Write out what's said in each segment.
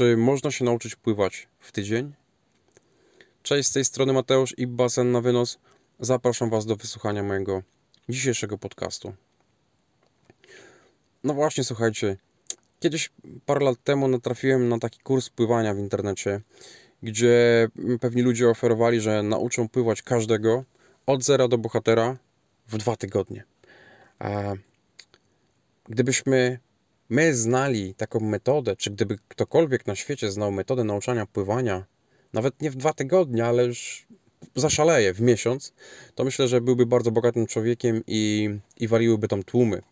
Czy można się nauczyć pływać w tydzień? Cześć, z tej strony Mateusz i Basen na wynos. Zapraszam Was do wysłuchania mojego dzisiejszego podcastu. No właśnie, słuchajcie. Kiedyś parę lat temu natrafiłem na taki kurs pływania w internecie, gdzie pewni ludzie oferowali, że nauczą pływać każdego od zera do bohatera w dwa tygodnie. Gdybyśmy my znali taką metodę, czy gdyby ktokolwiek na świecie znał metodę nauczania pływania, nawet nie w dwa tygodnie, ale już zaszaleje w miesiąc, to myślę, że byłby bardzo bogatym człowiekiem i, i waliłyby tam tłumy.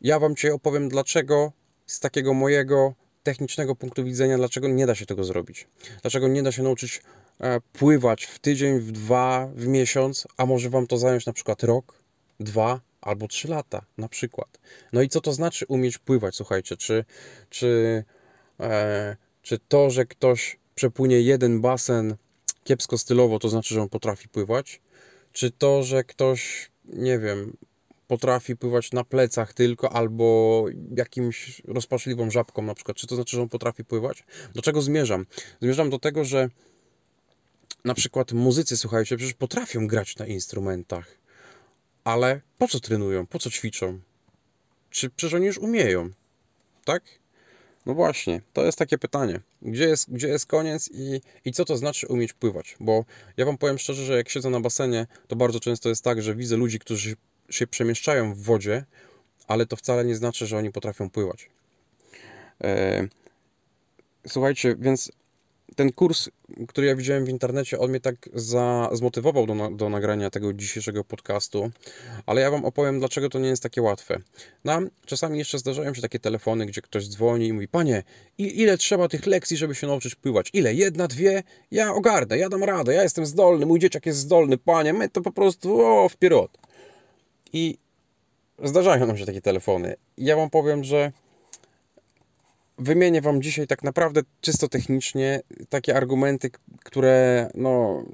Ja Wam dzisiaj opowiem, dlaczego z takiego mojego technicznego punktu widzenia, dlaczego nie da się tego zrobić. Dlaczego nie da się nauczyć e, pływać w tydzień, w dwa, w miesiąc, a może Wam to zająć na przykład rok, dwa, albo 3 lata na przykład. No i co to znaczy umieć pływać, słuchajcie, czy, czy, e, czy to, że ktoś przepłynie jeden basen kiepsko stylowo, to znaczy, że on potrafi pływać? Czy to, że ktoś, nie wiem, potrafi pływać na plecach tylko albo jakimś rozpaczliwą żabką na przykład, czy to znaczy, że on potrafi pływać? Do czego zmierzam? Zmierzam do tego, że na przykład muzycy, słuchajcie, przecież potrafią grać na instrumentach ale po co trenują? Po co ćwiczą? Czy przecież oni już umieją? Tak? No właśnie, to jest takie pytanie. Gdzie jest, gdzie jest koniec i, i co to znaczy umieć pływać? Bo ja Wam powiem szczerze, że jak siedzę na basenie, to bardzo często jest tak, że widzę ludzi, którzy się przemieszczają w wodzie, ale to wcale nie znaczy, że oni potrafią pływać. E, słuchajcie, więc ten kurs, który ja widziałem w internecie, on mnie tak za, zmotywował do, do nagrania tego dzisiejszego podcastu, ale ja Wam opowiem, dlaczego to nie jest takie łatwe. No, czasami jeszcze zdarzają się takie telefony, gdzie ktoś dzwoni i mówi, panie, ile trzeba tych lekcji, żeby się nauczyć pływać? Ile? Jedna, dwie? Ja ogarnę, ja dam radę, ja jestem zdolny, mój dzieciak jest zdolny, panie, my to po prostu, o, wpierot. I zdarzają nam się takie telefony. Ja Wam powiem, że wymienię Wam dzisiaj tak naprawdę czysto technicznie takie argumenty, które no,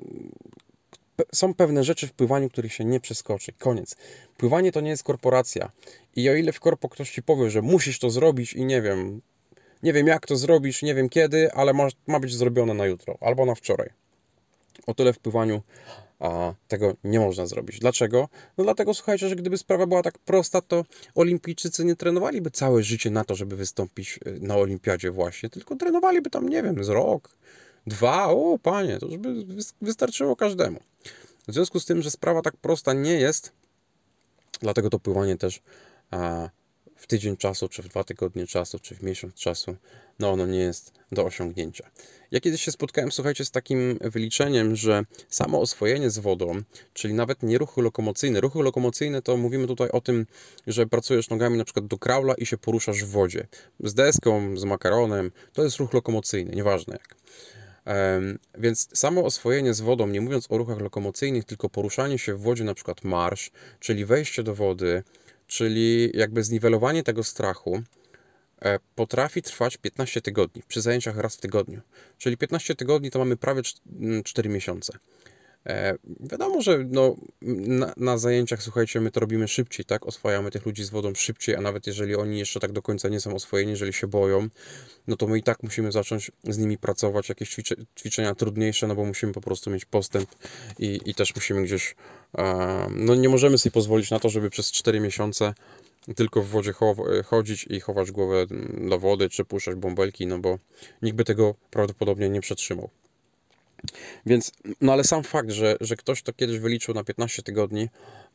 są pewne rzeczy w pływaniu, których się nie przeskoczy. Koniec. Pływanie to nie jest korporacja. I o ile w korpo ktoś Ci powie, że musisz to zrobić i nie wiem, nie wiem jak to zrobisz, nie wiem kiedy, ale ma, ma być zrobione na jutro albo na wczoraj. O tyle w pływaniu a tego nie można zrobić. Dlaczego? No dlatego, słuchajcie, że gdyby sprawa była tak prosta, to olimpijczycy nie trenowaliby całe życie na to, żeby wystąpić y, na olimpiadzie właśnie, tylko trenowaliby tam, nie wiem, z rok, dwa, o panie, to już by wystarczyło każdemu. W związku z tym, że sprawa tak prosta nie jest, dlatego to pływanie też a, w tydzień czasu, czy w dwa tygodnie czasu, czy w miesiąc czasu, no ono nie jest do osiągnięcia. Ja kiedyś się spotkałem, słuchajcie, z takim wyliczeniem, że samo oswojenie z wodą, czyli nawet nie ruchy lokomocyjne. Ruchy lokomocyjne to mówimy tutaj o tym, że pracujesz nogami na przykład do kraula i się poruszasz w wodzie. Z deską, z makaronem, to jest ruch lokomocyjny, nieważne jak. Więc samo oswojenie z wodą, nie mówiąc o ruchach lokomocyjnych, tylko poruszanie się w wodzie, na przykład marsz, czyli wejście do wody, czyli jakby zniwelowanie tego strachu, e, potrafi trwać 15 tygodni, przy zajęciach raz w tygodniu. Czyli 15 tygodni to mamy prawie 4 miesiące. E, wiadomo, że no, na, na, zajęciach, słuchajcie, my to robimy szybciej, tak? Oswajamy tych ludzi z wodą szybciej, a nawet jeżeli oni jeszcze tak do końca nie są oswojeni, jeżeli się boją, no to my i tak musimy zacząć z nimi pracować, jakieś ćwicze, ćwiczenia trudniejsze, no bo musimy po prostu mieć postęp i, i też musimy gdzieś, e, no nie możemy sobie pozwolić na to, żeby przez 4 miesiące tylko w wodzie chodzić i chować głowę do wody, czy puszczać bąbelki, no bo nikt by tego prawdopodobnie nie przetrzymał. Więc, no ale sam fakt, że, że ktoś to kiedyś wyliczył na 15 tygodni,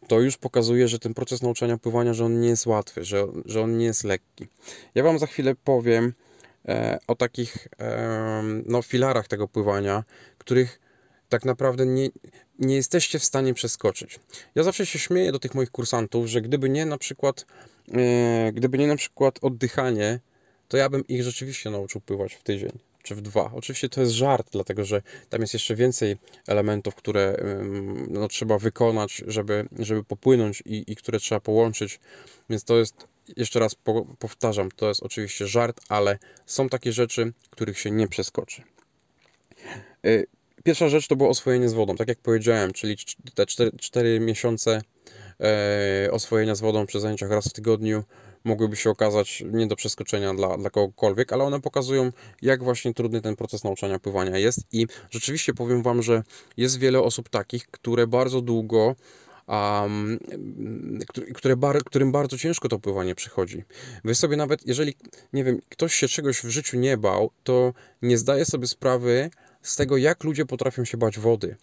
to już pokazuje, że ten proces nauczania pływania, że on nie jest łatwy, że, że on nie jest lekki. Ja Wam za chwilę powiem e, o takich e, no, filarach tego pływania, których tak naprawdę nie, nie jesteście w stanie przeskoczyć. Ja zawsze się śmieję do tych moich kursantów, że gdyby nie na przykład, e, gdyby nie na przykład oddychanie, to ja bym ich rzeczywiście nauczył pływać w tydzień czy w dwa. Oczywiście to jest żart, dlatego że tam jest jeszcze więcej elementów, które no, trzeba wykonać, żeby, żeby popłynąć i, i które trzeba połączyć. Więc to jest, jeszcze raz po, powtarzam, to jest oczywiście żart, ale są takie rzeczy, których się nie przeskoczy. Y, pierwsza rzecz to było oswojenie z wodą, tak jak powiedziałem, czyli te 4, 4 miesiące e, oswojenia z wodą przy zajęciach raz w tygodniu mogłyby się okazać nie do przeskoczenia dla, dla kogokolwiek, ale one pokazują, jak właśnie trudny ten proces nauczania pływania jest i rzeczywiście powiem Wam, że jest wiele osób takich, które bardzo długo um, które bar, którym bardzo ciężko to pływanie przychodzi. Wy sobie nawet, jeżeli, nie wiem, ktoś się czegoś w życiu nie bał, to nie zdaje sobie sprawy z tego, jak ludzie potrafią się bać wody.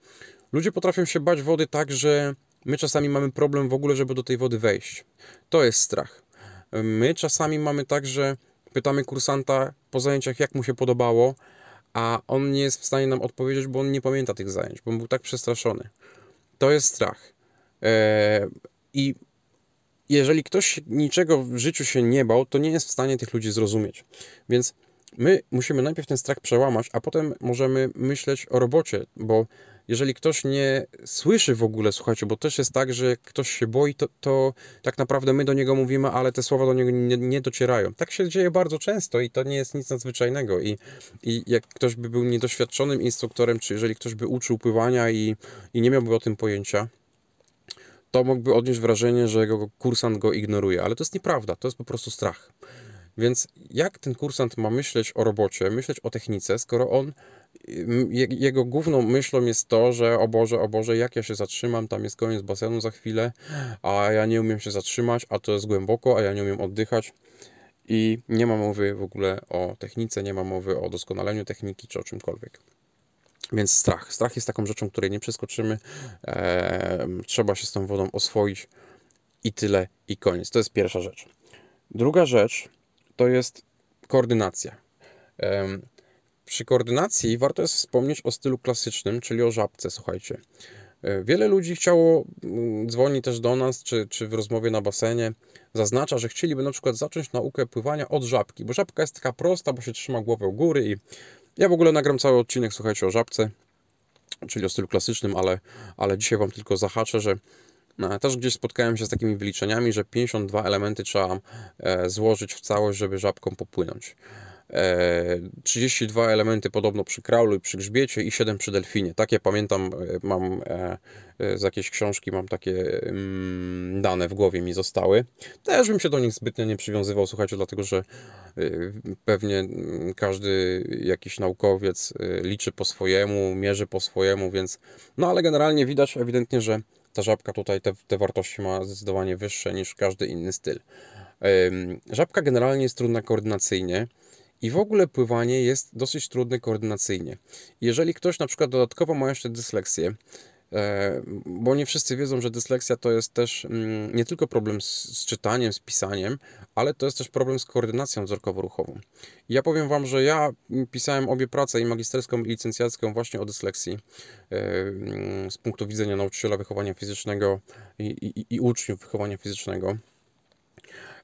Ludzie potrafią się bać wody tak, że my czasami mamy problem w ogóle, żeby do tej wody wejść. To jest strach. My czasami mamy tak, że pytamy kursanta po zajęciach, jak mu się podobało, a on nie jest w stanie nam odpowiedzieć, bo on nie pamięta tych zajęć, bo on był tak przestraszony. To jest strach. E, I jeżeli ktoś niczego w życiu się nie bał, to nie jest w stanie tych ludzi zrozumieć. Więc my musimy najpierw ten strach przełamać, a potem możemy myśleć o robocie, bo jeżeli ktoś nie słyszy w ogóle, słuchajcie, bo też jest tak, że ktoś się boi, to, to tak naprawdę my do niego mówimy, ale te słowa do niego nie, nie, docierają. Tak się dzieje bardzo często i to nie jest nic nadzwyczajnego. I, i jak ktoś by był niedoświadczonym instruktorem, czy jeżeli ktoś by uczył pływania i, i nie miałby o tym pojęcia, to mógłby odnieść wrażenie, że jego kursant go ignoruje, ale to jest nieprawda, to jest po prostu strach. Więc jak ten kursant ma myśleć o robocie, myśleć o technice, skoro on, jego główną myślą jest to, że o Boże, o Boże, jak ja się zatrzymam, tam jest koniec basenu za chwilę, a ja nie umiem się zatrzymać, a to jest głęboko, a ja nie umiem oddychać. I nie ma mowy w ogóle o technice, nie ma mowy o doskonaleniu techniki czy o czymkolwiek. Więc strach. Strach jest taką rzeczą, której nie przeskoczymy. E, trzeba się z tą wodą oswoić i tyle, i koniec. To jest pierwsza rzecz. Druga rzecz to jest koordynacja. E, przy koordynacji warto jest wspomnieć o stylu klasycznym, czyli o żabce, słuchajcie. E, wiele ludzi chciało, mm, dzwoni też do nas, czy, czy w rozmowie na basenie, zaznacza, że chcieliby na przykład zacząć naukę pływania od żabki, bo żabka jest taka prosta, bo się trzyma głowę u góry i ja w ogóle nagram cały odcinek, słuchajcie, o żabce, czyli o stylu klasycznym, ale, ale dzisiaj Wam tylko zahaczę, że e, też gdzieś spotkałem się z takimi wyliczeniami, że 52 elementy trzeba e, złożyć w całość, żeby żabką popłynąć. 32 e, elementy podobno przy kraulu i przy grzbiecie i 7 przy delfinie. Takie pamiętam, mam z jakiejś książki, mam takie mm, dane w głowie mi zostały. Też bym się do nich zbytnio nie przywiązywał, słuchajcie, dlatego że pewnie mm, każdy jakiś naukowiec liczy po swojemu, mierzy po swojemu, więc no ale generalnie widać ewidentnie, że ta żabka tutaj te, te wartości ma zdecydowanie wyższe niż każdy inny styl. Żabka generalnie jest trudna koordynacyjnie. I w ogóle pływanie jest dosyć trudne koordynacyjnie. Jeżeli ktoś na przykład dodatkowo ma jeszcze dysleksję, E, bo nie wszyscy wiedzą, że dysleksja to jest też mm, nie tylko problem z, czytaniem, z pisaniem, ale to jest też problem z koordynacją wzrokowo-ruchową. Ja powiem Wam, że ja pisałem obie prace, i magisterską, i licencjacką, właśnie o dysleksji e, mm, z punktu widzenia nauczyciela wychowania fizycznego i, i, i uczniów wychowania fizycznego.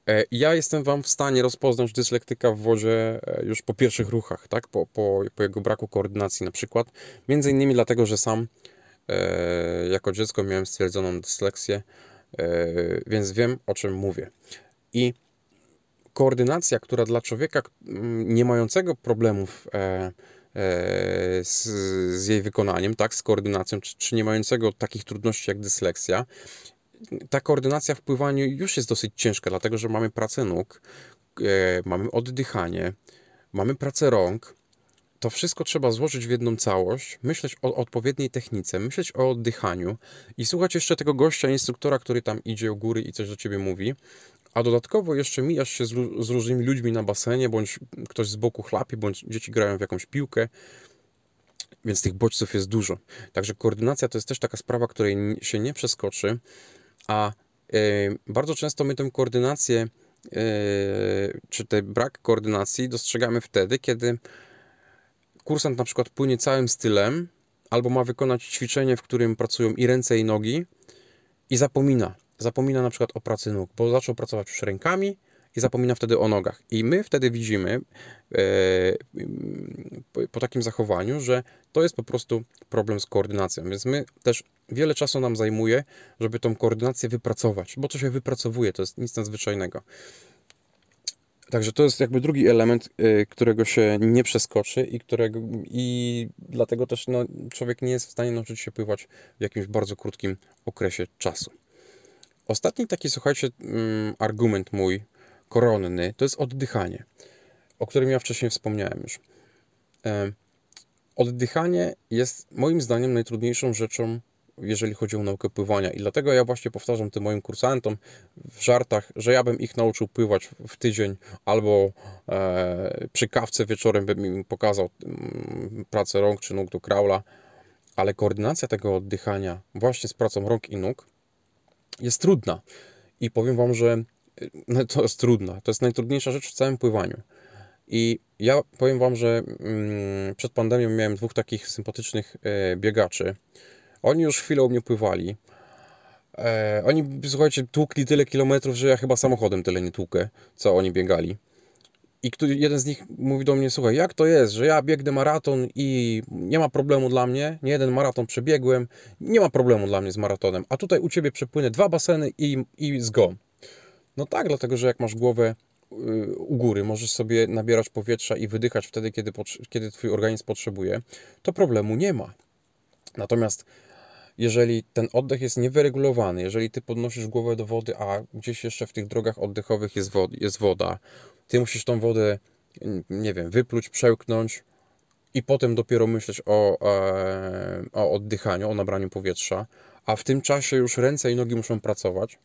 E, ja jestem Wam w stanie rozpoznać dyslektyka w wodzie już po pierwszych ruchach, tak? po, po, po jego braku koordynacji na przykład. Między innymi dlatego, że sam E, jako dziecko miałem stwierdzoną dysleksję, e, więc wiem o czym mówię. I koordynacja, która dla człowieka nie mającego problemów e, z, z, jej wykonaniem, tak, z koordynacją, czy, czy nie mającego takich trudności jak dysleksja, ta koordynacja w pływaniu już jest dosyć ciężka, dlatego że mamy pracę nóg, mamy oddychanie, mamy pracę rąk, to wszystko trzeba złożyć w jedną całość, myśleć o odpowiedniej technice, myśleć o oddychaniu i słuchać jeszcze tego gościa, instruktora, który tam idzie u góry i coś do ciebie mówi. A dodatkowo jeszcze mijasz się z, z różnymi ludźmi na basenie, bądź ktoś z boku chlapi, bądź dzieci grają w jakąś piłkę więc tych bodźców jest dużo. Także koordynacja to jest też taka sprawa, której się nie przeskoczy, a y, bardzo często my tę koordynację, y, czy ten brak koordynacji dostrzegamy wtedy, kiedy kursant na przykład płynie całym stylem, albo ma wykonać ćwiczenie, w którym pracują i ręce, i nogi, i zapomina. Zapomina na przykład o pracy nóg, bo zaczął pracować już rękami i zapomina wtedy o nogach. I my wtedy widzimy e, po, takim zachowaniu, że to jest po prostu problem z koordynacją. Więc my też wiele czasu nam zajmuje, żeby tą koordynację wypracować, bo to się wypracowuje, to jest nic nadzwyczajnego. Także to jest jakby drugi element, y, którego się nie przeskoczy i którego i dlatego też no, człowiek nie jest w stanie nauczyć się pływać w jakimś bardzo krótkim okresie czasu. Ostatni taki, słuchajcie, mm, argument mój, koronny, to jest oddychanie, o którym ja wcześniej wspomniałem już. E, oddychanie jest moim zdaniem najtrudniejszą rzeczą, jeżeli chodzi o naukę pływania. I dlatego ja właśnie powtarzam tym moim kursantom w żartach, że ja bym ich nauczył pływać w tydzień albo e, przy kawce wieczorem bym im pokazał mm, pracę rąk czy nóg do kraula, ale koordynacja tego oddychania właśnie z pracą rąk i nóg jest trudna. I powiem Wam, że no, to jest trudna. To jest najtrudniejsza rzecz w całym pływaniu. I ja powiem Wam, że mm, przed pandemią miałem dwóch takich sympatycznych e, biegaczy. Oni już chwilę u mnie pływali. E, oni, słuchajcie, tłukli tyle kilometrów, że ja chyba samochodem tyle nie tłukę, co oni biegali. I jeden z nich mówi do mnie, słuchaj, jak to jest, że ja biegnę maraton i nie ma problemu dla mnie, nie jeden maraton przebiegłem, nie ma problemu dla mnie z maratonem, a tutaj u Ciebie przepłynę dwa baseny i, i zgon. No tak, dlatego, że jak masz głowę u góry, możesz sobie nabierać powietrza i wydychać wtedy, kiedy, kiedy Twój organizm potrzebuje, to problemu nie ma. Natomiast jeżeli ten oddech jest niewyregulowany, jeżeli Ty podnosisz głowę do wody, a gdzieś jeszcze w tych drogach oddechowych jest, wod jest woda, Ty musisz tą wodę, nie wiem, wypluć, przełknąć i potem dopiero myśleć o, e, o oddychaniu, o nabraniu powietrza, a w tym czasie już ręce i nogi muszą pracować,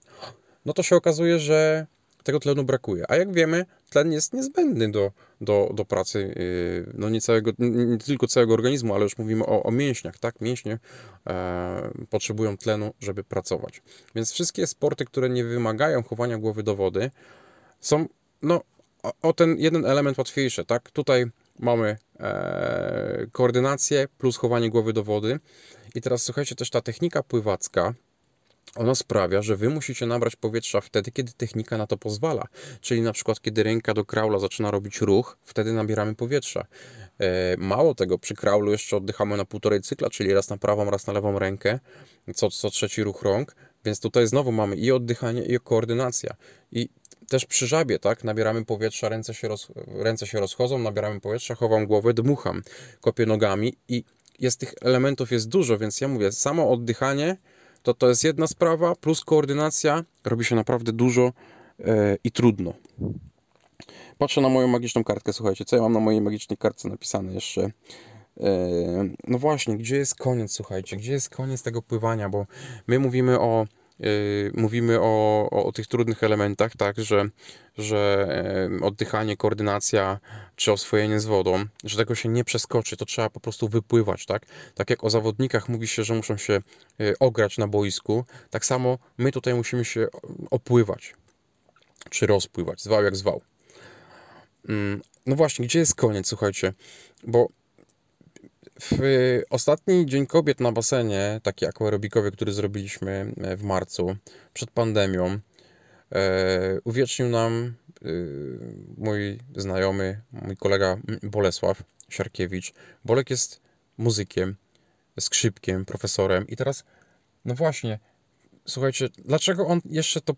no to się okazuje, że tego tlenu brakuje. A jak wiemy, tlen jest niezbędny do, do, do pracy, yy, no nie, całego, nie tylko całego organizmu, ale już mówimy o, o mięśniach, tak? Mięśnie e, potrzebują tlenu, żeby pracować. Więc wszystkie sporty, które nie wymagają chowania głowy do wody, są, no, o, o ten jeden element łatwiejsze, tak? Tutaj mamy e, koordynację plus chowanie głowy do wody. I teraz słuchajcie, też ta technika pływacka, ona sprawia, że wy musicie nabrać powietrza wtedy, kiedy technika na to pozwala. Czyli na przykład, kiedy ręka do kraula zaczyna robić ruch, wtedy nabieramy powietrza. E, mało tego, przy kraulu jeszcze oddychamy na półtorej cykla, czyli raz na prawą, raz na lewą rękę, co, co trzeci ruch rąk, więc tutaj znowu mamy i oddychanie, i koordynacja. I też przy żabie, tak, nabieramy powietrza, ręce się, roz, ręce się rozchodzą, nabieramy powietrza, chowam głowę, dmucham, kopię nogami i jest tych elementów jest dużo, więc ja mówię, samo oddychanie to to jest jedna sprawa, plus koordynacja robi się naprawdę dużo e, i trudno. Patrzę na moją magiczną kartkę, słuchajcie, co ja mam na mojej magicznej kartce napisane jeszcze. E, no właśnie, gdzie jest koniec, słuchajcie, gdzie jest koniec tego pływania, bo my mówimy o mówimy o, o, o, tych trudnych elementach, tak, że, że oddychanie, koordynacja czy oswojenie z wodą, że tego się nie przeskoczy, to trzeba po prostu wypływać, tak? Tak jak o zawodnikach mówi się, że muszą się yy, ograć na boisku, tak samo my tutaj musimy się opływać, czy rozpływać, zwał jak zwał. Mm, no właśnie, gdzie jest koniec, słuchajcie, bo w ostatni Dzień Kobiet na basenie, taki aerobikowy, który zrobiliśmy e, w marcu, przed pandemią, e, uwiecznił nam e, mój znajomy, mój kolega Bolesław Siarkiewicz. Bolek jest muzykiem, skrzypkiem, profesorem i teraz, no właśnie, słuchajcie, dlaczego on jeszcze to,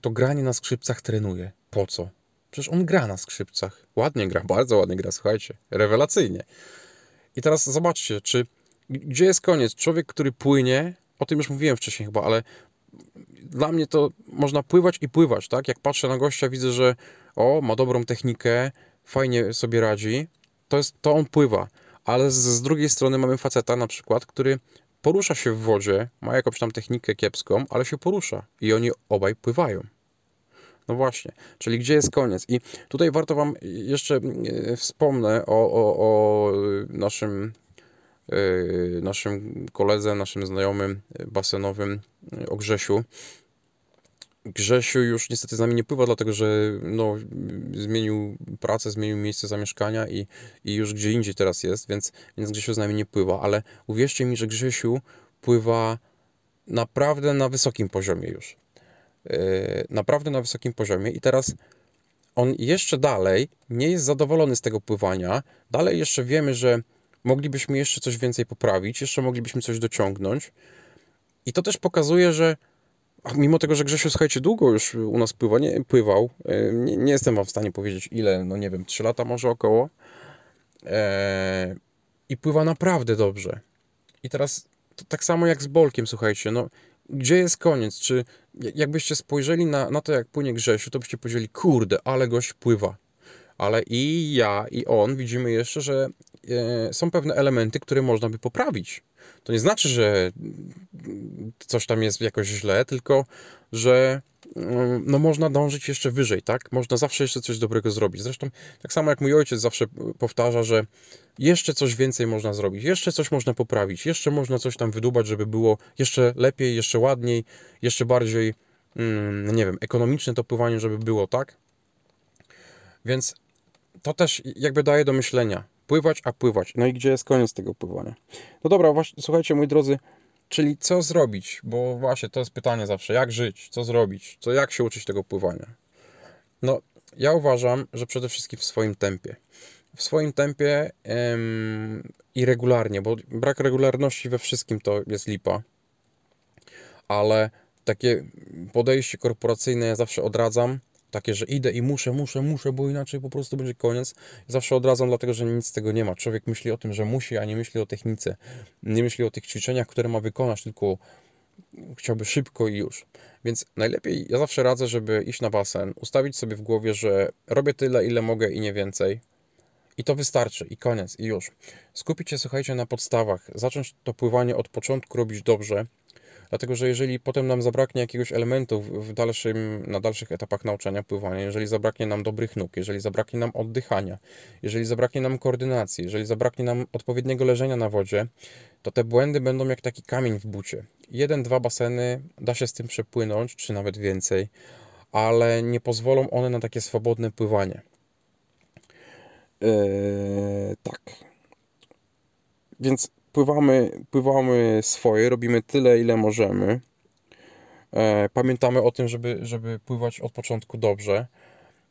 to granie na skrzypcach trenuje? Po co? Przecież on gra na skrzypcach. Ładnie gra, bardzo ładnie gra, słuchajcie, rewelacyjnie. I teraz zobaczcie, czy gdzie jest koniec? Człowiek, który płynie, o tym już mówiłem wcześniej chyba, ale dla mnie to można pływać i pływać, tak? Jak patrzę na gościa, widzę, że o, ma dobrą technikę, fajnie sobie radzi, to, jest, to on pływa. Ale z, z drugiej strony mamy faceta na przykład, który porusza się w wodzie, ma jakąś tam technikę kiepską, ale się porusza i oni obaj pływają. No właśnie, czyli gdzie jest koniec? I tutaj warto Wam jeszcze e, wspomnę o, o, o naszym, e, naszym koledze, naszym znajomym basenowym, e, o Grzesiu. Grzesiu już niestety z nami nie pływa, dlatego że no, zmienił pracę, zmienił miejsce zamieszkania i, i już gdzie indziej teraz jest, więc, więc Grzesiu z nami nie pływa. Ale uwierzcie mi, że Grzesiu pływa naprawdę na wysokim poziomie już. Y, naprawdę na wysokim poziomie i teraz on jeszcze dalej nie jest zadowolony z tego pływania. Dalej jeszcze wiemy, że moglibyśmy jeszcze coś więcej poprawić, jeszcze moglibyśmy coś dociągnąć. I to też pokazuje, że mimo tego, że Grzesiu, słuchajcie, długo już u nas pływa, nie, pływał, y, nie, nie jestem wam w stanie powiedzieć ile, no nie wiem, 3 lata może około. E, I pływa naprawdę dobrze. I teraz tak samo jak z Bolkiem, słuchajcie, no gdzie jest koniec? Czy jakbyście spojrzeli na, na to, jak płynie Grzesiu, to byście powiedzieli, kurde, ale gość pływa. Ale i ja, i on widzimy jeszcze, że e, są pewne elementy, które można by poprawić. To nie znaczy, że coś tam jest jakoś źle, tylko że mm, no można dążyć jeszcze wyżej, tak? Można zawsze jeszcze coś dobrego zrobić. Zresztą tak samo jak mój ojciec zawsze powtarza, że jeszcze coś więcej można zrobić, jeszcze coś można poprawić, jeszcze można coś tam wydubać, żeby było jeszcze lepiej, jeszcze ładniej, jeszcze bardziej, mm, nie wiem, ekonomiczne to pływanie, żeby było, tak? Więc to też jakby daje do myślenia. Pływać, a pływać. No i gdzie jest koniec tego pływania? No dobra, właśnie, słuchajcie, moi drodzy, czyli co zrobić? Bo właśnie to jest pytanie zawsze, jak żyć, co zrobić, co, jak się uczyć tego pływania? No, ja uważam, że przede wszystkim w swoim tempie. W swoim tempie ym, i regularnie, bo brak regularności we wszystkim to jest lipa. Ale takie podejście korporacyjne ja zawsze odradzam takie, że idę i muszę, muszę, muszę, bo inaczej po prostu będzie koniec. Zawsze odradzam, dlatego że nic z tego nie ma. Człowiek myśli o tym, że musi, a nie myśli o technice. Nie myśli o tych ćwiczeniach, które ma wykonać, tylko chciałby szybko i już. Więc najlepiej, ja zawsze radzę, żeby iść na basen, ustawić sobie w głowie, że robię tyle, ile mogę i nie więcej. I to wystarczy, i koniec, i już. Skupić się, słuchajcie, na podstawach, zacząć to pływanie od początku robić dobrze, Dlatego, że jeżeli potem nam zabraknie jakiegoś elementu w dalszym, na dalszych etapach nauczania pływania, jeżeli zabraknie nam dobrych nóg, jeżeli zabraknie nam oddychania, jeżeli zabraknie nam koordynacji, jeżeli zabraknie nam odpowiedniego leżenia na wodzie, to te błędy będą jak taki kamień w bucie. Jeden, dwa baseny da się z tym przepłynąć, czy nawet więcej, ale nie pozwolą one na takie swobodne pływanie. Eee, tak. Więc pływamy, pływamy swoje, robimy tyle, ile możemy. E, pamiętamy o tym, żeby, żeby pływać od początku dobrze.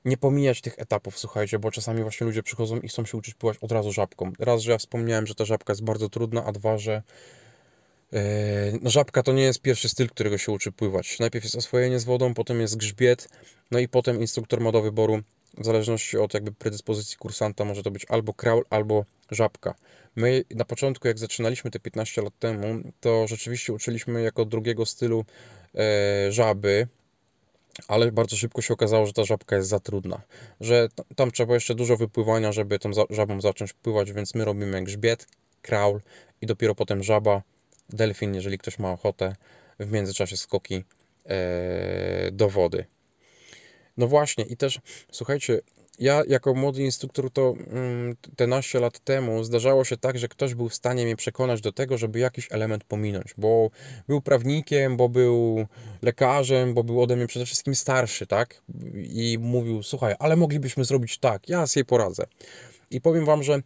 Nie pomijać tych etapów, słuchajcie, bo czasami właśnie ludzie przychodzą i chcą się uczyć pływać od razu żabką. Raz, że ja wspomniałem, że ta żabka jest bardzo trudna, a dwa, że e, no, żabka to nie jest pierwszy styl, którego się uczy pływać. Najpierw jest oswojenie z wodą, potem jest grzbiet, no i potem instruktor ma do wyboru, w zależności od jakby predyspozycji kursanta, może to być albo kraul, albo żabka. My na początku, jak zaczynaliśmy te 15 lat temu, to rzeczywiście uczyliśmy jako drugiego stylu e, żaby, ale bardzo szybko się okazało, że ta żabka jest za trudna, że tam trzeba jeszcze dużo wypływania, żeby tą żabą zacząć pływać, więc my robimy grzbiet, kraul i dopiero potem żaba, delfin, jeżeli ktoś ma ochotę, w międzyczasie skoki e, do wody. No właśnie, i też słuchajcie, ja jako młody instruktor to mm, te naście lat temu zdarzało się tak, że ktoś był w stanie mnie przekonać do tego, żeby jakiś element pominąć, bo był prawnikiem, bo był lekarzem, bo był ode mnie przede wszystkim starszy, tak? I mówił, słuchaj, ale moglibyśmy zrobić tak, ja sobie poradzę. I powiem wam, że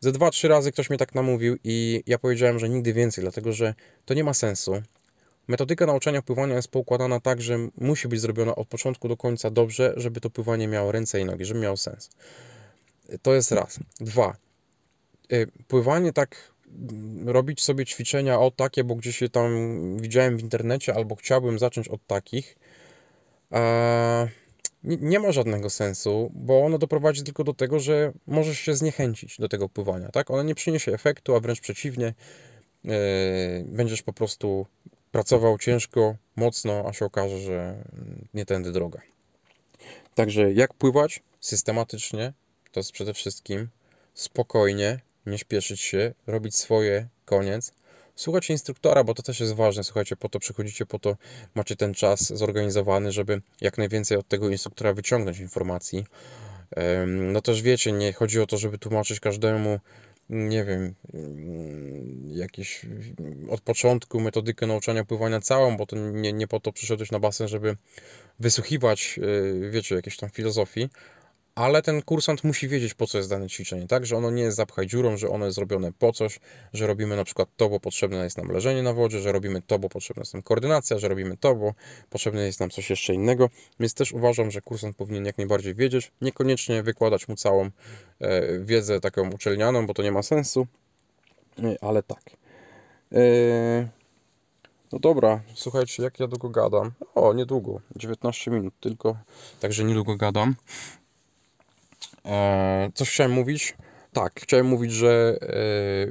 ze dwa, trzy razy ktoś mnie tak namówił i ja powiedziałem, że nigdy więcej, dlatego że to nie ma sensu. Metodyka nauczania pływania jest poukładana tak, że musi być zrobiona od początku do końca dobrze, żeby to pływanie miało ręce i nogi, żeby miało sens. To jest raz. Dwa. Y, pływanie tak mm, robić sobie ćwiczenia o takie, bo gdzieś je tam widziałem w internecie, albo chciałbym zacząć od takich, nie ma żadnego sensu, bo ono doprowadzi tylko do tego, że możesz się zniechęcić do tego pływania, tak? Ono nie przyniesie efektu, a wręcz przeciwnie, yy, będziesz po prostu pracował ciężko, mocno, a się okaże, że nie tędy droga. Także jak pływać? Systematycznie, to jest przede wszystkim spokojnie, nie śpieszyć się, robić swoje, koniec. Słuchać instruktora, bo to też jest ważne. Słuchajcie, po to przychodzicie, po to macie ten czas zorganizowany, żeby jak najwięcej od tego instruktora wyciągnąć informacji. No też wiecie, nie chodzi o to, żeby tłumaczyć każdemu nie wiem, jakieś od początku metodykę nauczania pływania całą, bo to nie, nie po to przyszedłeś na basen, żeby wysłuchiwać, e, wiecie, jakiejś tam filozofii, ale ten kursant musi wiedzieć, po co jest dane ćwiczenie, tak? Że ono nie jest zapchaj dziurą, że ono jest zrobione po coś, że robimy na przykład to, bo potrzebne jest nam leżenie na wodzie, że robimy to, bo potrzebna jest nam koordynacja, że robimy to, bo potrzebne jest nam coś jeszcze innego. Więc też uważam, że kursant powinien jak najbardziej wiedzieć, niekoniecznie wykładać mu całą e, wiedzę taką uczelnianą, bo to nie ma sensu, e, ale tak. E, no dobra, słuchajcie, jak ja długo gadam? O, niedługo, 19 minut tylko, także niedługo gadam. E, coś chciałem mówić. Tak, chciałem mówić, że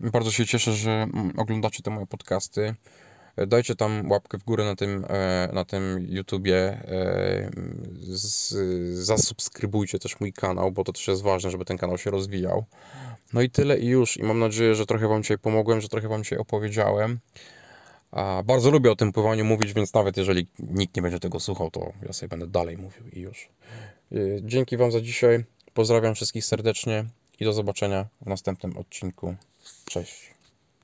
e, bardzo się cieszę, że oglądacie te moje podcasty. E, Dajcie tam łapkę w górę na tym, na tym YouTubie. z, zasubskrybujcie też mój kanał, bo to też jest ważne, żeby ten kanał się rozwijał. No i tyle i już. I mam nadzieję, że trochę Wam dzisiaj pomogłem, że trochę Wam dzisiaj opowiedziałem. A bardzo lubię o tym pływaniu mówić, więc nawet jeżeli nikt nie będzie tego słuchał, to ja sobie będę dalej mówił i już. Dzięki Wam za dzisiaj. Pozdrawiam wszystkich serdecznie i do zobaczenia w następnym odcinku. Cześć.